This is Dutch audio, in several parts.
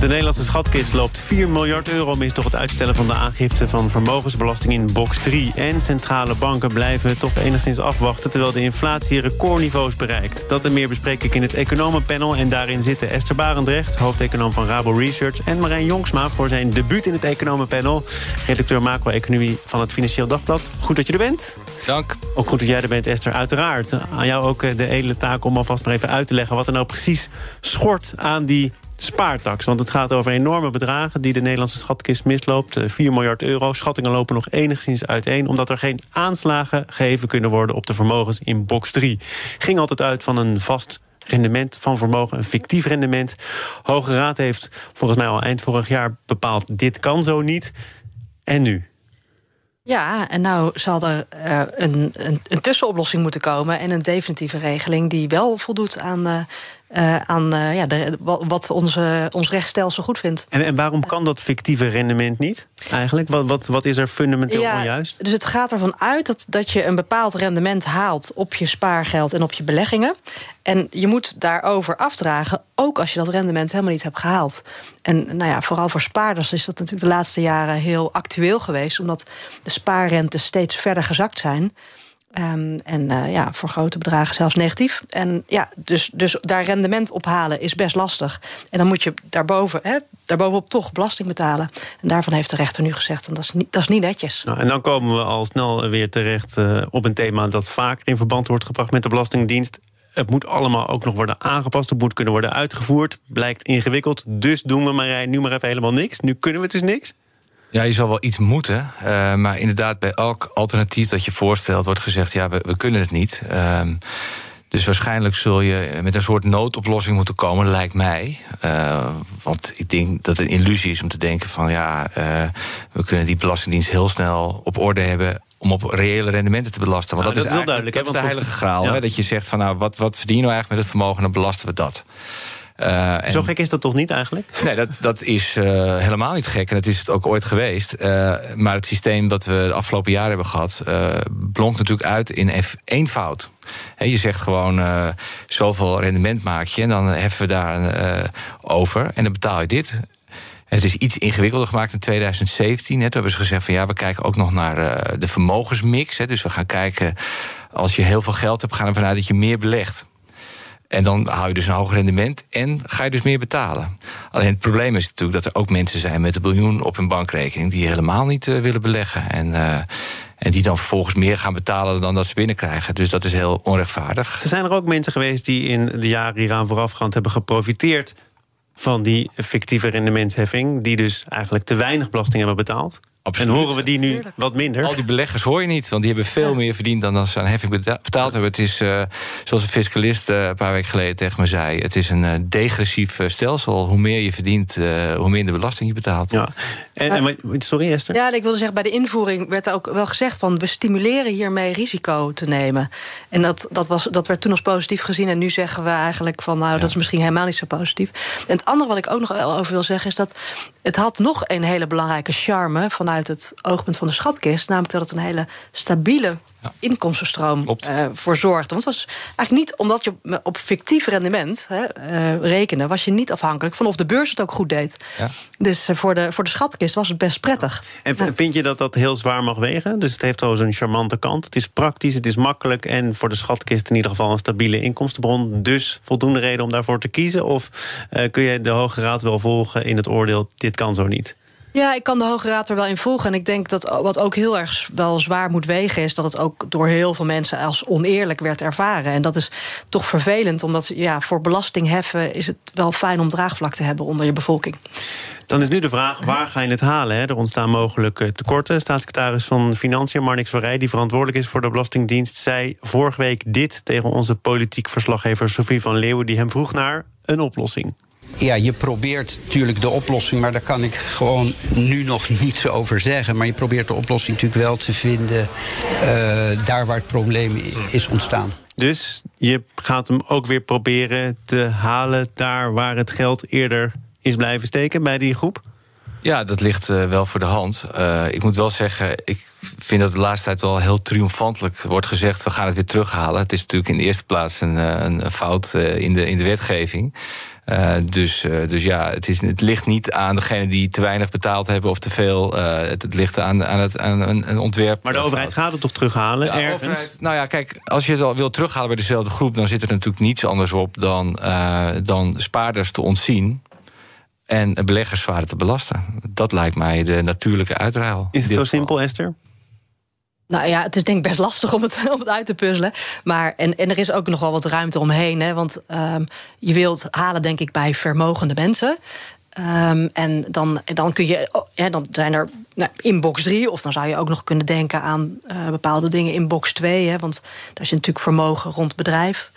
De Nederlandse schatkist loopt 4 miljard euro mis door het uitstellen van de aangifte van vermogensbelasting in box 3. En centrale banken blijven toch enigszins afwachten terwijl de inflatie recordniveaus bereikt. Dat en meer bespreek ik in het Economenpanel. En daarin zitten Esther Barendrecht, hoofdeconoom van Rabo Research. En Marijn Jongsma voor zijn debuut in het Economenpanel. Redacteur macro-economie van het Financieel Dagblad. Goed dat je er bent. Dank. Ook goed dat jij er bent, Esther. Uiteraard. Aan jou ook eh, de edele taak om alvast maar even uit te leggen... wat er nou precies schort aan die spaartax. Want het gaat over enorme bedragen die de Nederlandse schatkist misloopt. 4 eh, miljard euro. Schattingen lopen nog enigszins uiteen... omdat er geen aanslagen gegeven kunnen worden op de vermogens in box 3. Ging altijd uit van een vast rendement van vermogen, een fictief rendement. Hoge Raad heeft volgens mij al eind vorig jaar bepaald... dit kan zo niet. En nu? Ja, en nou zal er uh, een, een, een, tussenoplossing moeten komen... en een definitieve regeling die wel voldoet aan... Uh, uh, aan ja, de, wat onze, ons rechtsstelsel goed vindt. En, en waarom kan dat fictieve rendement niet eigenlijk? Wat, wat, wat is er fundamenteel ja, onjuist? Dus het gaat ervan uit dat, dat je een bepaald rendement haalt... op je spaargeld en op je beleggingen. En je moet daarover afdragen, ook als je dat rendement helemaal niet hebt gehaald. En nou ja, vooral voor spaarders is dat natuurlijk de laatste jaren heel actueel geweest, omdat de spaarrentes steeds verder gezakt zijn. Um, en uh, ja, voor grote bedragen zelfs negatief. En ja, dus, dus daar rendement ophalen is best lastig. En dan moet je daarboven, hè, daarbovenop toch belasting betalen. En daarvan heeft de rechter nu gezegd, dat is niet, dat is niet netjes. Nou, en dan komen we al snel weer terecht uh, op een thema dat vaker in verband wordt gebracht met de Belastingdienst. Het moet allemaal ook nog worden aangepast. Het moet kunnen worden uitgevoerd. Blijkt ingewikkeld. Dus doen we maar nu maar even helemaal niks. Nu kunnen we dus niks. Ja, je zal wel iets moeten. Uh, maar inderdaad, bij elk alternatief dat je voorstelt, wordt gezegd: ja, we, we kunnen het niet. Uh, dus waarschijnlijk zul je met een soort noodoplossing moeten komen, lijkt mij. Uh, want ik denk dat het een illusie is om te denken: van ja, we kunnen die Belastingdienst heel snel op orde hebben om op reële rendementen te belasten. Want nou, dat, dat, is heel duidelijk. Dat is de heilige graal. Ja. Hè, dat je zegt van nou, wat, wat verdien je nou eigenlijk met het vermogen, dan belasten we dat. Uh, Zo gek is dat toch niet eigenlijk? Nee, dat, dat is uh, helemaal niet gek. En dat is het ook ooit geweest. Uh, maar het systeem dat we de afgelopen jaren hebben gehad... blonkt natuurlijk uit in eenvoud. He, je zegt gewoon zoveel rendement maak je... en dan heffen we daar over en dan betaal je dit. Het is iets ingewikkelder gemaakt in 2017. Net hebben ze gezegd van ja, we kijken ook nog naar de vermogensmix. Dus we gaan kijken, als je heel veel geld hebt... gaan we ervan uit dat je meer belegt. En dan hou je dus een hoog rendement en ga je dus meer betalen. Alleen het probleem is natuurlijk dat er ook mensen zijn met een biljoen op hun bankrekening die helemaal niet uh, willen beleggen. En, uh, en die dan vervolgens meer gaan betalen dan dat ze binnenkrijgen. Dus dat is heel onrechtvaardig. Er zijn er ook mensen geweest die in de jaren hieraan voorafgaand hebben geprofiteerd van die fictieve rendementsheffing, die dus eigenlijk te weinig belasting hebben betaald. Absoluut. En horen we die nu wat minder? Al die beleggers hoor je niet, want die hebben veel ja. meer verdiend dan dat ze aan heffing betaald hebben. Het is, uh, zoals een fiscalist uh, een paar weken geleden tegen me zei, het is een uh, degressief stelsel. Hoe meer je verdient, hoe minder belasting je betaalt. Ja. En, en, sorry Esther? Ja, ik wilde zeggen, bij de invoering werd er ook wel gezegd van we stimuleren hiermee risico te nemen. En dat, dat, was, dat werd toen als positief gezien. En nu zeggen we eigenlijk van nou, ja. dat is misschien helemaal niet zo positief. En het andere wat ik ook nog wel over wil zeggen is dat het had nog een hele belangrijke charme vanuit uit het oogpunt van de schatkist. Namelijk dat het een hele stabiele ja. inkomstenstroom uh, voor zorgde. Want het was eigenlijk niet omdat je op fictief rendement hè, uh, rekende, was je niet afhankelijk van of de beurs het ook goed deed. Ja. Dus uh, voor, de, voor de schatkist was het best prettig. En ja. vind je dat dat heel zwaar mag wegen? Dus het heeft wel een charmante kant. Het is praktisch, het is makkelijk en voor de schatkist in ieder geval een stabiele inkomstenbron. Dus voldoende reden om daarvoor te kiezen? Of kun je de Hoge Raad wel volgen in het oordeel: dit kan zo niet? Ja, ik kan de Hoge Raad er wel in volgen. En ik denk dat wat ook heel erg wel zwaar moet wegen... is dat het ook door heel veel mensen als oneerlijk werd ervaren. En dat is toch vervelend, omdat ja, voor belastingheffen... is het wel fijn om draagvlak te hebben onder je bevolking. Dan is nu de vraag, waar ga je het halen? Hè? Er ontstaan mogelijk tekorten. Staatssecretaris van Financiën, Marnix Verrij... die verantwoordelijk is voor de Belastingdienst... zei vorige week dit tegen onze politiek verslaggever Sofie van Leeuwen... die hem vroeg naar een oplossing ja, je probeert natuurlijk de oplossing, maar daar kan ik gewoon nu nog niets over zeggen. Maar je probeert de oplossing natuurlijk wel te vinden daar waar het probleem is ontstaan. Dus je gaat hem ook weer proberen te halen daar waar het geld eerder is blijven steken bij die groep? Ja, dat ligt uh, wel voor de hand. Uh, ik moet wel zeggen, ik vind dat de laatste tijd wel heel triomfantelijk wordt gezegd: we gaan het weer terughalen. Het is natuurlijk in de eerste plaats een, een fout in, de, in de wetgeving. Uh, dus, uh, dus ja, het, is, het ligt niet aan degene die te weinig betaald hebben of te veel. Uh, het, het, ligt aan, aan, het, aan een, een ontwerp. Maar de overheid gaat het toch terughalen? Ja, ergens? nou ja, kijk, als je het al wil terughalen bij dezelfde groep, dan zit er natuurlijk niets anders op dan, dan spaarders te ontzien. En beleggers zwaarder te belasten. Dat lijkt mij de natuurlijke uitruil. Is het zo simpel, Esther? Nou ja, het is denk ik best lastig om het, om uit te puzzelen. Maar, en, en er is ook nog wel wat ruimte omheen. Hè, want um, je wilt halen, denk ik, bij vermogende mensen. Um, en dan, dan kun je, oh, ja, dan zijn er nou, in box 3, of dan zou je ook nog kunnen denken aan uh, bepaalde dingen in box 2. Hè, want daar zit natuurlijk vermogen rond bedrijf.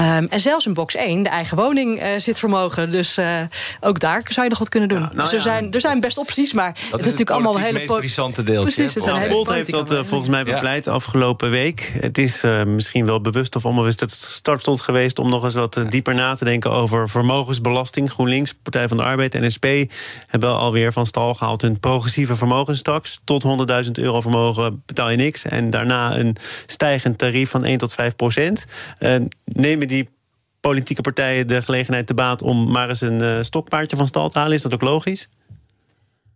Um, en zelfs in box 1, de eigen woning, uh, zit vermogen. Dus uh, ook daar zou je nog wat kunnen doen. Ja, nou dus er, ja, zijn, er zijn best opties, maar dat het is natuurlijk allemaal hele interessante deeltje. Precies, het Volt heeft dat uh, volgens mij bepleit afgelopen week. Het is misschien wel bewust of onbewust het startstond geweest om nog eens wat dieper na te denken over vermogensbelasting. GroenLinks, Partij van de Arbeid en SP hebben alweer van stal gehaald hun progressieve vermogenstaks. Tot 100.000 euro vermogen betaal je niks. En daarna een stijgend tarief van 1 tot 5 procent. neem die politieke partijen de gelegenheid te baat om maar eens een uh, stokpaardje van stal te halen? Is dat ook logisch?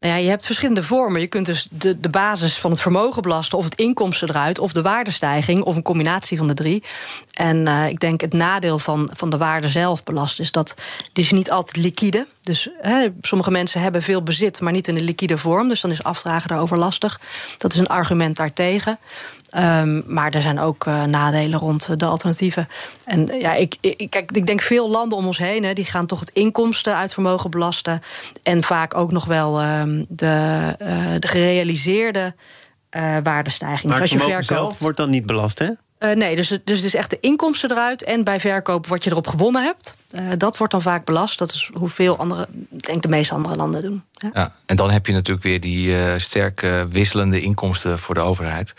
Nou ja, je hebt verschillende vormen. Je kunt dus de, de basis van het vermogen belasten, of het inkomsten eruit, of de waardestijging, of een combinatie van de drie. En uh, ik denk het nadeel van, van de waarde zelf belasten is dat die is niet altijd liquide. Dus hè, sommige mensen hebben veel bezit, maar niet in een liquide vorm. Dus dan is afdragen daarover lastig. Dat is een argument daartegen. Um, maar er zijn ook uh, nadelen rond de alternatieven. En uh, ja, ik, ik, kijk, ik denk veel landen om ons heen, hè, die gaan toch het inkomsten uit vermogen belasten. En vaak ook nog wel um, de, uh, de gerealiseerde waardestijging. Maar het vermogen zelf wordt dan niet belast, hè? Uh, nee, dus, dus het is echt de inkomsten eruit en bij verkoop wat je erop gewonnen hebt. Uh, dat wordt dan vaak belast. Dat is hoeveel andere, denk de meeste andere landen doen. Ja. ja en dan heb je natuurlijk weer die uh, sterk wisselende inkomsten voor de overheid.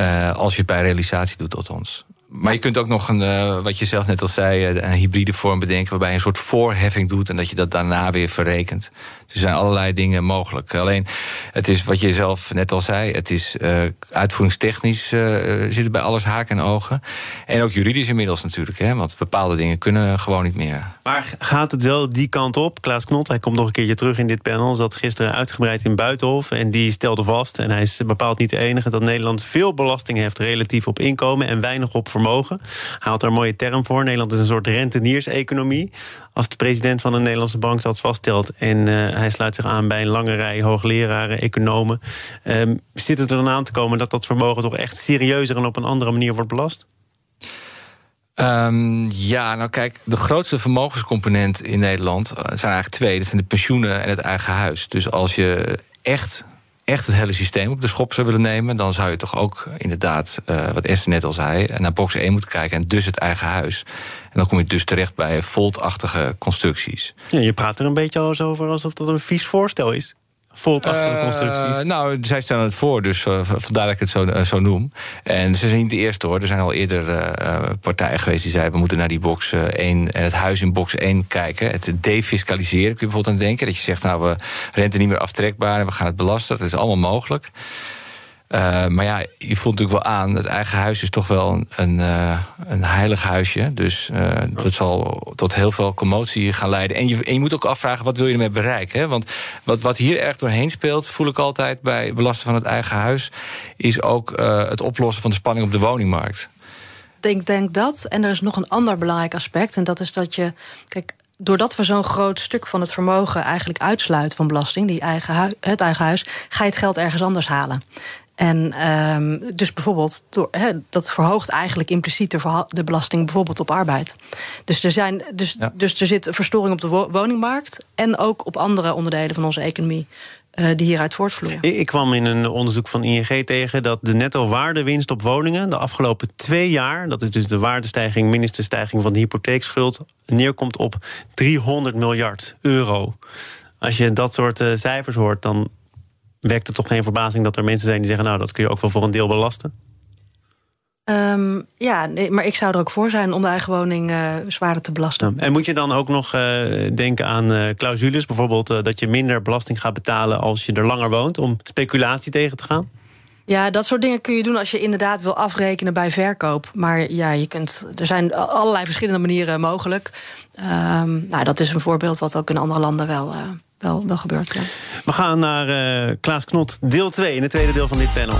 Uh, als je het bij realisatie doet, althans. Maar je kunt ook nog een, uh, wat je zelf net al zei, eh, een hybride vorm bedenken. waarbij je een soort voorheffing doet en dat je dat daarna weer verrekent. Dus er zijn allerlei dingen mogelijk. Alleen, het is wat je zelf net al zei. Het is uh, uitvoeringstechnisch uh, zit bij alles haken en ogen. En ook juridisch inmiddels natuurlijk. Hè, want bepaalde dingen kunnen gewoon niet meer. Maar gaat het wel die kant op? Klaas Knot, hij komt nog een keertje terug in dit panel. Zat gisteren uitgebreid in Buitenhof. En die stelde vast, en hij is bepaald niet de enige... dat Nederland veel belasting heeft relatief op inkomen... en weinig op vermogen vermogen. Hij had er een mooie term voor. Nederland is een soort rentenierseconomie. Als de president van de Nederlandse bank dat vaststelt... en uh, hij sluit zich aan bij een lange rij hoogleraren, economen... Um, zit het er dan aan te komen dat dat vermogen toch echt serieuzer... en op een andere manier wordt belast? Um, ja, nou kijk, de grootste vermogenscomponent in Nederland eh, zijn eigenlijk twee. Dat zijn de pensioenen en het eigen huis. Dus als je echt echt het hele systeem op de schop zou willen nemen, dan zou je toch ook inderdaad, uh, wat Esther net al zei, naar box 1 moeten kijken en dus het eigen huis. En dan kom je dus terecht bij voltachtige constructies. Ja, je praat er een beetje over alsof dat een vies voorstel is voltachtige uh, constructies? Nou, zij stellen het voor, dus uh, vandaar dat ik het zo, uh, zo noem. En ze zijn niet de eerste hoor. Er zijn al eerder partijen geweest die zeiden... we moeten naar die box 1 en het huis in box 1 kijken. Het defiscaliseren, kun je bijvoorbeeld aan denken. Dat je zegt, nou, we rente niet meer aftrekbaar... en we gaan het belasten. Dat is allemaal mogelijk. Uh, maar ja, je voelt natuurlijk wel aan, het eigen huis is toch wel een, een, een heilig huisje. Dus uh, dat zal tot heel veel commotie gaan leiden. En je, je moet ook afvragen, wat wil je ermee bereiken? Hè? Want wat, wat hier erg doorheen speelt, voel ik altijd bij belasten van het eigen huis... is ook het oplossen van de spanning op de woningmarkt. Ik denk, denk dat. En er is nog een ander belangrijk aspect. En dat is dat je. Kijk, doordat we zo'n groot stuk van het vermogen eigenlijk uitsluiten van belasting, die eigen het eigen huis, ga je het geld ergens anders halen. En um, dus bijvoorbeeld, door, he, dat verhoogt eigenlijk impliciet de, de, belasting bijvoorbeeld op arbeid. Dus er, zijn, dus, ja. dus er zit verstoring op de woningmarkt en ook op andere onderdelen van onze economie. Uh, die hieruit voortvloeien. Ik, kwam in een onderzoek van ING tegen dat de netto waardewinst op woningen de afgelopen twee jaar, dat is dus de waardestijging minus de stijging van de hypotheekschuld, neerkomt op 300 miljard euro. Als je dat soort uh, cijfers hoort, dan wekt het toch geen verbazing dat er mensen zijn die zeggen: Nou, dat kun je ook wel voor een deel belasten? Um, ja, nee, maar ik zou er ook voor zijn om de eigen woning uh, zwaarder te belasten. En moet je dan ook nog uh, denken aan uh, clausules? Bijvoorbeeld dat je minder belasting gaat betalen als je er langer woont... om speculatie tegen te gaan? Ja, dat soort dingen kun je doen als je inderdaad wil afrekenen bij verkoop. Maar ja, je kunt, er zijn allerlei verschillende manieren mogelijk. Um, nou, dat is een voorbeeld wat ook in andere landen wel, wel, wel gebeurt. Ja. We gaan naar Klaas Knot, deel 2, in het tweede deel van dit panel.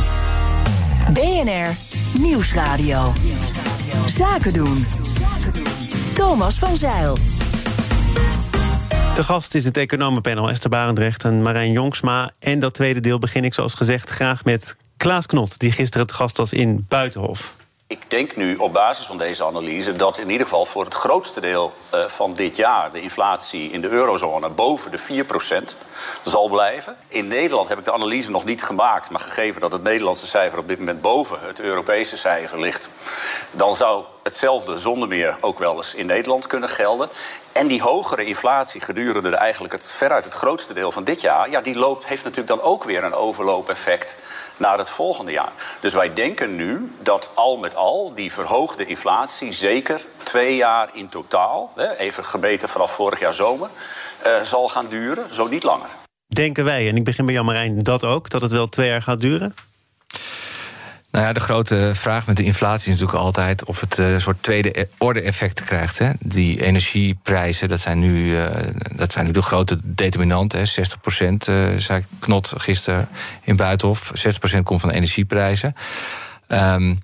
BNR Nieuwsradio. Zaken doen. Thomas van Zeil. De gast is het economenpanel Esther Barendrecht en Marijn Jongsma. En dat tweede deel begin ik zoals gezegd graag met Klaas Knot... die gisteren het gast was in Buitenhof. Ik denk nu op basis van deze analyse dat in ieder geval voor het grootste deel uh, van dit jaar de inflatie in de eurozone boven de 4% zal blijven. In Nederland heb ik de analyse nog niet gemaakt, maar gegeven dat het Nederlandse cijfer op dit moment boven het Europese cijfer ligt, dan zou hetzelfde zonder meer ook wel eens in Nederland kunnen gelden. En die hogere inflatie gedurende de, eigenlijk het, veruit het grootste deel van dit jaar, ja, die loopt, heeft natuurlijk dan ook weer een overloopeffect naar het volgende jaar. Dus wij denken nu dat al met al die verhoogde inflatie zeker twee jaar in totaal, even gemeten vanaf vorig jaar zomer, uh, zal gaan duren, zo niet langer. Denken wij, en ik begin bij Jan dat ook, dat het wel twee jaar gaat duren? Nou ja, de grote vraag met de inflatie is natuurlijk altijd of het een soort tweede orde effecten krijgt. Hè. Die energieprijzen, dat zijn nu, uh, dat zijn de grote determinanten. 60 procent, uh, zei Knot gisteren in Buitenhof. 60% komt van energieprijzen. Um,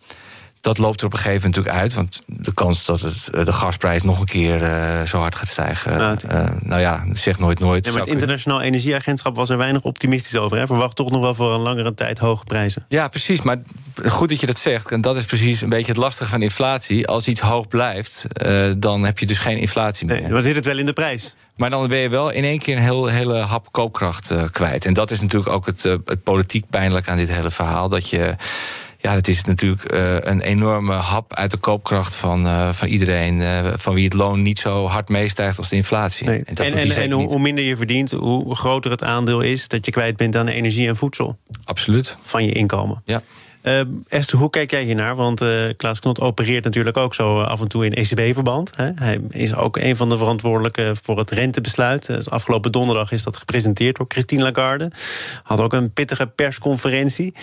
dat loopt er op een gegeven moment natuurlijk uit. Want de kans dat het, eh, de gasprijs nog een keer uh, zo hard gaat stijgen. Nou, uh, nou ja, zeg nooit nooit. Ja, maar het Internationaal Energieagentschap was er weinig optimistisch over. Hè? Verwacht toch nog wel voor een langere tijd hoge prijzen. Ja, precies. Maar goed dat je dat zegt. En dat is precies een beetje het lastige van inflatie. Als iets hoog blijft, uh, dan heb je dus geen inflatie meer. Nee, dan zit het wel in de prijs. Maar dan ben je wel in één keer een heel, hele hap koopkracht kwijt. En dat is natuurlijk ook het, het politiek pijnlijk aan dit hele verhaal. Dat je ja, het is natuurlijk uh, een enorme hap uit de koopkracht van, uh, van iedereen. Uh, van wie het loon niet zo hard meestijgt als de inflatie. Nee. En, dat en, en, en hoe, hoe, minder je verdient, hoe groter het aandeel is dat je kwijt bent aan energie en voedsel. Absoluut. Van je inkomen. Ja. Esther, hoe kijk jij hiernaar? Want Klaas Knot opereert natuurlijk ook zo af en toe in ECB-verband. Hij is ook een van de verantwoordelijken voor het rentebesluit. Dus afgelopen donderdag is dat gepresenteerd door Christine Lagarde. Had ook een pittige persconferentie.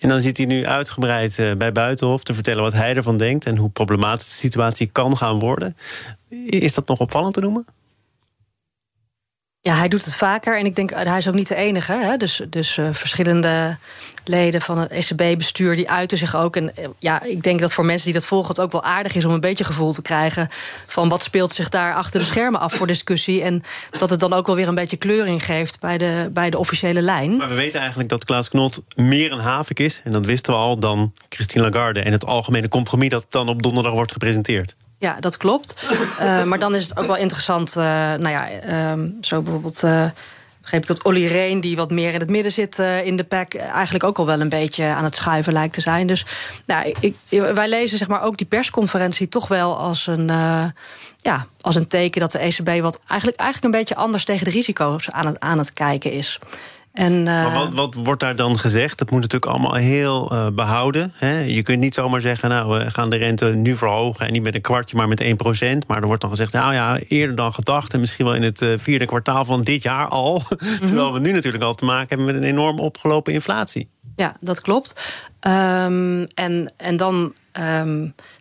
En dan zit hij nu uitgebreid eh, bij Buitenhof te vertellen wat hij ervan denkt en hoe problematisch de situatie kan gaan worden. Is dat nog opvallend te noemen? Ja, hij doet het vaker en ik denk, hij is ook niet de enige. Hè? Dus, dus uh, verschillende leden van het ECB-bestuur die uiten zich ook. En uh, ja, ik denk dat voor mensen die dat volgen het ook wel aardig is om een beetje gevoel te krijgen van wat speelt zich daar achter de schermen af voor discussie. En dat het dan ook wel weer een beetje kleuring geeft bij de, bij de officiële lijn. Maar we weten eigenlijk dat Klaas Knot meer een havik is, en dat wisten we al, dan Christine Lagarde en het algemene compromis dat dan op donderdag wordt gepresenteerd. Ja, dat klopt. uh, maar dan is het ook wel interessant. Uh, nou ja, uh, zo bijvoorbeeld. begreep ik dat Olly Reen, die wat meer in het midden zit in de pack, eigenlijk ook al wel een beetje aan het schuiven lijkt te zijn. Dus nou, ik, wij lezen zeg maar ook die persconferentie toch wel als een, ja, als een teken dat de ECB wat eigenlijk, eigenlijk een beetje anders tegen de risico's aan het, aan het kijken is. En, uh... maar wat, wat, wordt daar dan gezegd? Dat moet natuurlijk allemaal heel uh, behouden. Hè? Je kunt niet zomaar zeggen, nou, we gaan de rente nu verhogen... en niet met een kwartje, maar met 1 procent. Maar er wordt dan gezegd, nou ja, eerder dan gedacht... en misschien wel in het uh, vierde kwartaal van dit jaar al. Mm -hmm. Terwijl we nu natuurlijk al te maken hebben... met een enorm opgelopen inflatie. Ja, dat klopt. Um, en, en dan... Um, zij,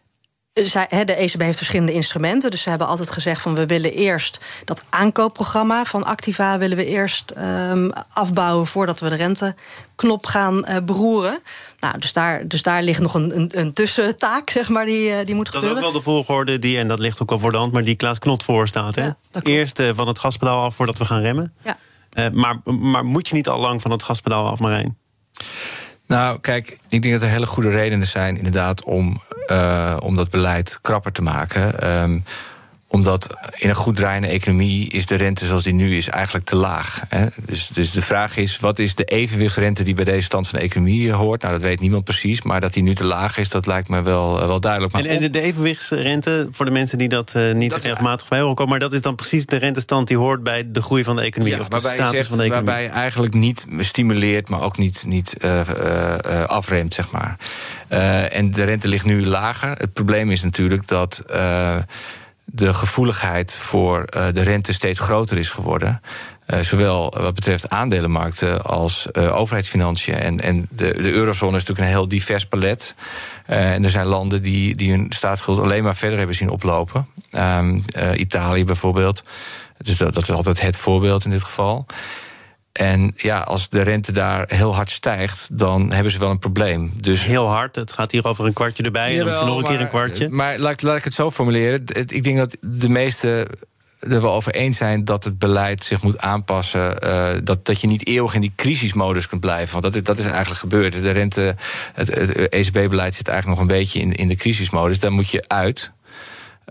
de ECB heeft verschillende instrumenten. Dus ze hebben altijd gezegd van we willen eerst dat aankoopprogramma van Activa willen we eerst um, afbouwen voordat we de renteknop gaan uh, beroeren. Nou, dus daar, dus daar ligt nog een, een, een tussentaak, zeg maar, die, uh, die moet dat gebeuren. Dat is ook wel de volgorde die, en dat ligt ook wel voor de hand, maar die Klaas Knot voorstaat. Hè? Ja, eerst uh, van het gaspedaal af voordat we gaan remmen. Ja. maar, maar moet je niet al lang van het gaspedaal af, Marijn? Nou, kijk, ik denk dat er hele goede redenen zijn, inderdaad, om, uh, om dat beleid krapper te maken. Um, omdat in een goed draaiende economie is de rente zoals die nu is eigenlijk te laag. Hè? Dus, dus de vraag is, wat is de evenwichtsrente die bij deze stand van de economie hoort? Nou, dat weet niemand precies, maar dat die nu te laag is, dat lijkt me wel, wel duidelijk. Maar en, de, evenwichtsrente, voor de mensen die dat uh, niet dat regelmatig bij horen komen, maar dat is dan precies de rentestand die hoort bij de groei van de economie ja, of de status zegt, van de economie. Waarbij je eigenlijk niet stimuleert, maar ook niet, niet uh, uh, afremt, zeg maar. en de rente ligt nu lager. Het probleem is natuurlijk dat de gevoeligheid voor uh, de rente steeds groter is geworden. Uh, zowel wat betreft aandelenmarkten als uh, overheidsfinanciën. En, en de, de eurozone is natuurlijk een heel divers palet. en er zijn landen die, die hun staatsschuld alleen maar verder hebben zien oplopen. Um, Italië bijvoorbeeld. Dus dat is altijd het voorbeeld in dit geval. En ja, als de rente daar heel hard stijgt, dan hebben ze wel een probleem. Dus heel hard, het gaat hier over een kwartje erbij en dan nog een keer een kwartje. Maar laat, laat ik het zo formuleren. Ik denk dat de meeste er wel over eens zijn dat het beleid zich moet aanpassen. Uh, dat, dat je niet eeuwig in die crisismodus kunt blijven. Want dat is, dat is eigenlijk gebeurd. De rente, het, het ECB-beleid zit eigenlijk nog een beetje in, in de crisismodus. Daar moet je uit.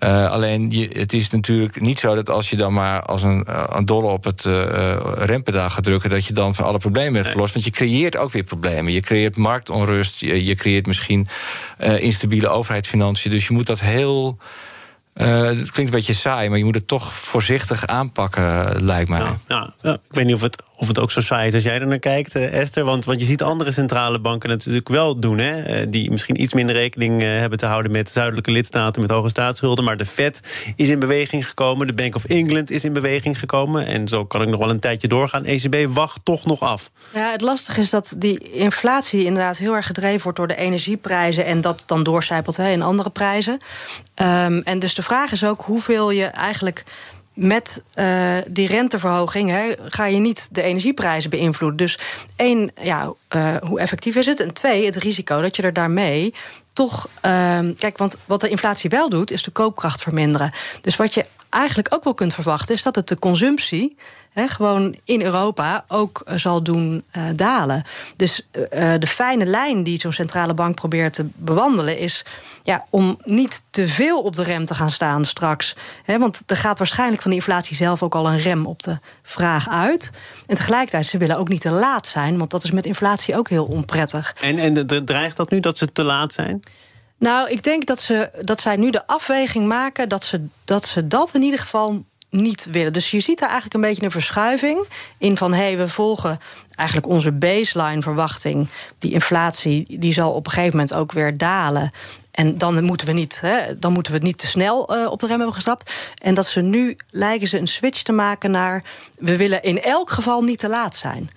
Uh, alleen je, het is natuurlijk niet zo dat als je dan maar als een, uh, een dolle op het uh, rempedaal gaat drukken, dat je dan van alle problemen bent verlost. Want je creëert ook weer problemen. Je creëert marktonrust, je, je creëert misschien instabiele overheidsfinanciën. Dus je moet dat heel het klinkt een beetje saai, maar je moet het toch voorzichtig aanpakken, lijkt mij. Ja, ja, ik weet niet of het, of het ook zo saai is als jij er naar kijkt, uh, Esther. Want, want je ziet andere centrale banken natuurlijk wel doen. Hè, uh, die misschien iets minder rekening hebben te houden met zuidelijke lidstaten met hoge staatsschulden. Maar de Fed is in beweging gekomen. De Bank of England is in beweging gekomen. En zo kan ik nog wel een tijdje doorgaan. ECB wacht toch nog af. Ja, het lastige is dat die inflatie inderdaad heel erg gedreven wordt door de energieprijzen. En dat dan doorcijpelt hè, in andere prijzen. Um, en dus de vraag is ook hoeveel je eigenlijk met uh, die renteverhoging ga je niet de energieprijzen beïnvloeden. Dus één, ja, uh, hoe effectief is het? En twee, het risico dat je er daarmee toch. Uh, kijk, want wat de inflatie wel doet, is de koopkracht verminderen. Dus wat je eigenlijk ook wel kunt verwachten, is dat het de consumptie gewoon in Europa ook eh, zal doen uh, dalen. Dus uh, de fijne lijn die zo'n centrale bank probeert te bewandelen is ja, om niet te veel op de rem te gaan staan straks. want er gaat waarschijnlijk van de inflatie zelf ook al een rem op de vraag uit. En tegelijkertijd, ze willen ook niet te laat zijn, want dat is met inflatie ook heel onprettig. En, en dreigt dat nu dat ze te laat zijn? Nou, ik denk dat, ze, dat zij nu de afweging maken dat ze, dat ze dat in ieder geval niet willen. Dus je ziet daar eigenlijk een beetje een verschuiving in van hé, hey, we volgen eigenlijk onze baseline verwachting. Die inflatie die zal op een gegeven moment ook weer dalen. En dan moeten we niet, hè, dan moeten we niet te snel uh, op de rem hebben gestapt. En dat ze nu lijken ze een switch te maken naar we willen in elk geval niet te laat zijn.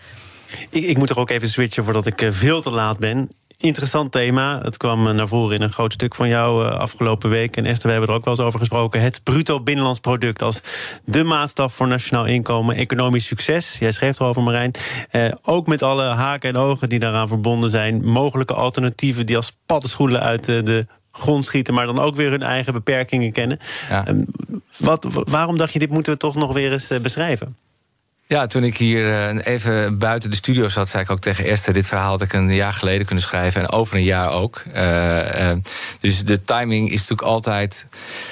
Ik, ik moet er ook even switchen voordat ik eh, veel te laat ben interessant thema. Het kwam eh, naar voren in een groot stuk van jou uh, afgelopen week. En Esther, we hebben er ook wel eens over gesproken. Het bruto binnenlands product als de maatstaf voor nationaal inkomen. Economisch succes. Jij schreef erover, Marijn. Uh, ook met alle haken en ogen die daaraan verbonden zijn. Mogelijke alternatieven die als paddenstoelen uit de grond schieten, maar dan ook weer hun eigen beperkingen kennen. Ja. Ehm, wat, waarom dacht je, dit moeten we toch nog weer eens beschrijven? Ja, toen ik hier eh, even buiten de studio zat, zei ik ook tegen Esther: dit verhaal had ik een jaar geleden kunnen schrijven en over een jaar ook. Uh, uh, dus de timing is natuurlijk altijd.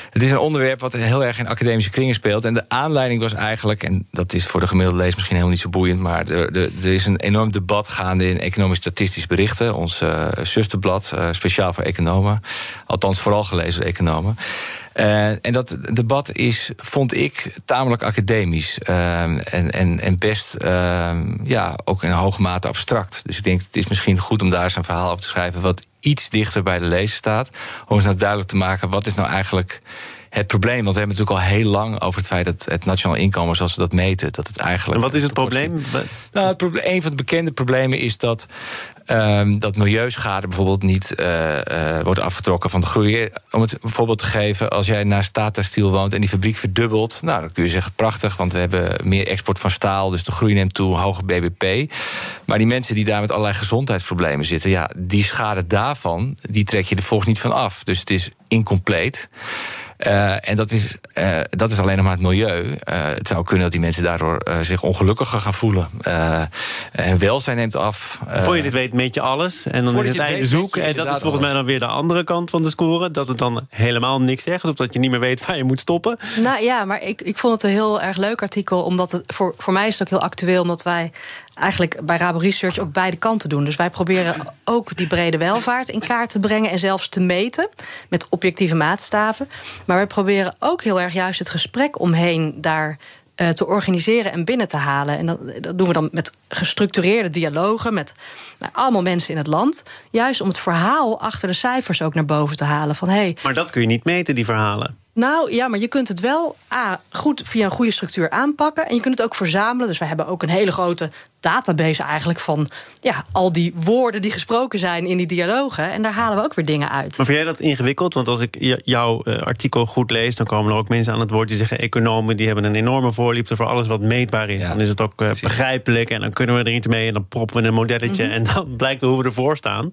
Het is een onderwerp wat heel erg in academische kringen speelt. En de aanleiding was eigenlijk, en dat is voor de gemiddelde lezer misschien helemaal niet zo boeiend, maar er, er, is een enorm debat gaande in economisch-statistisch berichten. Ons zusterblad, speciaal voor economen. Althans, vooral gelezen door economen. Uh, en dat debat is, vond ik, tamelijk academisch. En, en, en best ja, ook in hoge mate abstract. Dus ik denk, het is misschien goed om daar een verhaal over te schrijven... wat iets dichter bij de lezer staat. Om eens nou duidelijk te maken, wat is nou eigenlijk het probleem. Want we hebben natuurlijk al heel lang over het feit dat het nationaal inkomen, zoals we dat meten, dat het eigenlijk. En wat is het probleem? Nou, het probleem, een van de bekende problemen is dat Um, dat milieuschade bijvoorbeeld niet uh, uh, wordt afgetrokken van de groei. Om het voorbeeld te geven, als jij naar Tata Steel woont en die fabriek verdubbelt, nou dan kun je zeggen prachtig, want we hebben meer export van staal, dus de groei neemt toe, hoger BBP. Maar die mensen die daar met allerlei gezondheidsproblemen zitten, ja, die schade daarvan, die trek je er volgens niet van af. Dus het is incompleet. En dat is, dat is alleen nog maar het milieu. het zou kunnen dat die mensen daardoor zich ongelukkiger gaan voelen. hun welzijn neemt af. Voor je dit weet, meet je alles. En dan is het einde zoek. En dat is volgens mij dan weer de andere kant van de score. Dat het dan helemaal niks zegt. Of dat je niet meer weet waar je moet stoppen. Nou ja, maar ik, ik vond het een heel erg leuk artikel. Omdat het voor, voor mij is het ook heel actueel. Omdat wij eigenlijk bij Rabo Research ook beide kanten doen. Dus wij proberen ook die brede welvaart in kaart te brengen en zelfs te meten met objectieve maatstaven. Maar wij proberen ook heel erg juist het gesprek omheen daar uh, te organiseren en binnen te halen. En dat, dat, doen we dan met gestructureerde dialogen met nou, allemaal mensen in het land. Juist om het verhaal achter de cijfers ook naar boven te halen. Van, hey, maar dat kun je niet meten, die verhalen. Nou ja, maar je kunt het wel A, goed via een goede structuur aanpakken. En je kunt het ook verzamelen. Dus we hebben ook een hele grote database eigenlijk van ja, al die woorden die gesproken zijn in die dialogen. En daar halen we ook weer dingen uit. Maar vind jij dat ingewikkeld? Want als ik jouw uh, artikel goed lees, dan komen er ook mensen aan het woord die zeggen: economen die hebben een enorme voorliefde voor alles wat meetbaar is. dan is het ook uh, begrijpelijk en dan kunnen we er iets mee en dan proppen we een modelletje mhm. en dan blijkt hoe we ervoor staan.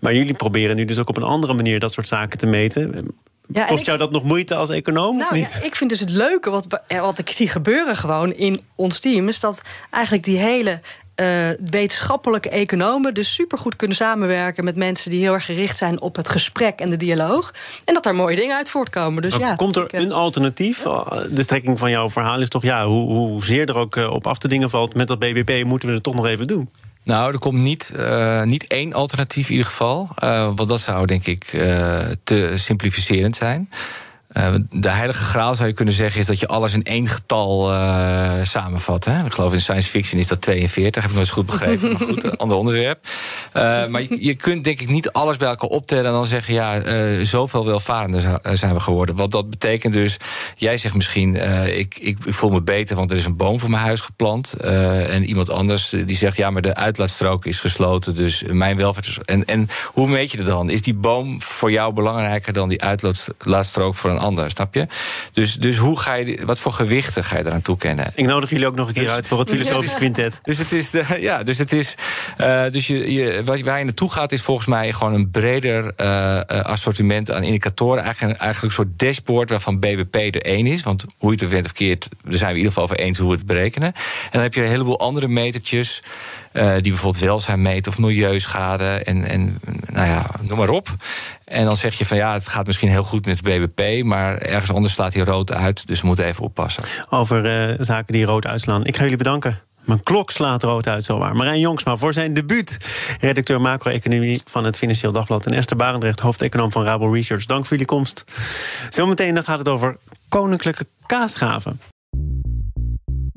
Maar jullie proberen nu dus ook op een andere manier dat soort zaken te meten. Ja, Kost jou dat nog moeite als econoom nou, of niet? Ja, ik vind dus het leuke wat, wat ik zie gebeuren gewoon in ons team... is dat eigenlijk die hele uh, wetenschappelijke economen dus supergoed kunnen samenwerken met mensen die heel erg gericht zijn op het gesprek en de dialoog. En dat daar mooie dingen uit voortkomen. Dus ja, komt er een alternatief? De strekking van jouw verhaal is toch ja, hoe, hoezeer er ook eh, op af te dingen valt met dat BBP, moeten we het toch nog even doen. Nou, er komt niet, uh, niet één alternatief in ieder geval. Uh, want dat zou denk ik uh, te simplificerend zijn. Uh, de heilige graal zou je kunnen zeggen is dat je alles in één getal uh, samenvat. Hè? Ik geloof in science fiction is dat 42, heb ik nooit goed begrepen. maar goed, ander onderwerp. Uh, maar je, je, kunt denk ik niet alles bij elkaar optellen en dan zeggen... ja, zoveel welvarender zijn we geworden. Want dat betekent dus, jij zegt misschien... ik, ik, ik, voel me beter, want er is een boom voor mijn huis geplant. en iemand anders die zegt, ja, maar de uitlaatstrook is gesloten... dus mijn welvaart is... En, en hoe meet je dat dan? Is die boom voor jou belangrijker dan die uitlaatstrook voor een ander, snap je? Dus, dus hoe ga je, wat voor gewichten ga je eraan toekennen? Ik nodig jullie ook nog een keer dus- uit voor het filosofisch quintet. Dus het is, de, ja, dus het is, uh, dus je, je, waar je naartoe gaat is volgens mij gewoon een breder uh, assortiment aan indicatoren. Eigenlijk, eigenlijk een soort dashboard waarvan BBP er één is. Want hoe je het went of verkeerd, daar zijn we in ieder geval over eens hoe we het berekenen. En dan heb je een heleboel andere metertjes. Uh, die bijvoorbeeld welzijn meten of milieuschade en, en nou ja, noem maar op. En dan zeg je van ja, het gaat misschien heel goed met BBP, maar ergens anders slaat hij rood uit, dus we moeten even oppassen. Over uh, zaken die rood uitslaan. Ik ga jullie bedanken. Mijn klok slaat rood uit, zowaar. Marijn Jongsma voor zijn debuut. Redacteur macro-economie van het Financieel Dagblad. En Esther Barendrecht, hoofdeconoom van Rabo Research. Dank voor jullie komst. Zometeen dan gaat het over koninklijke kaasgaven.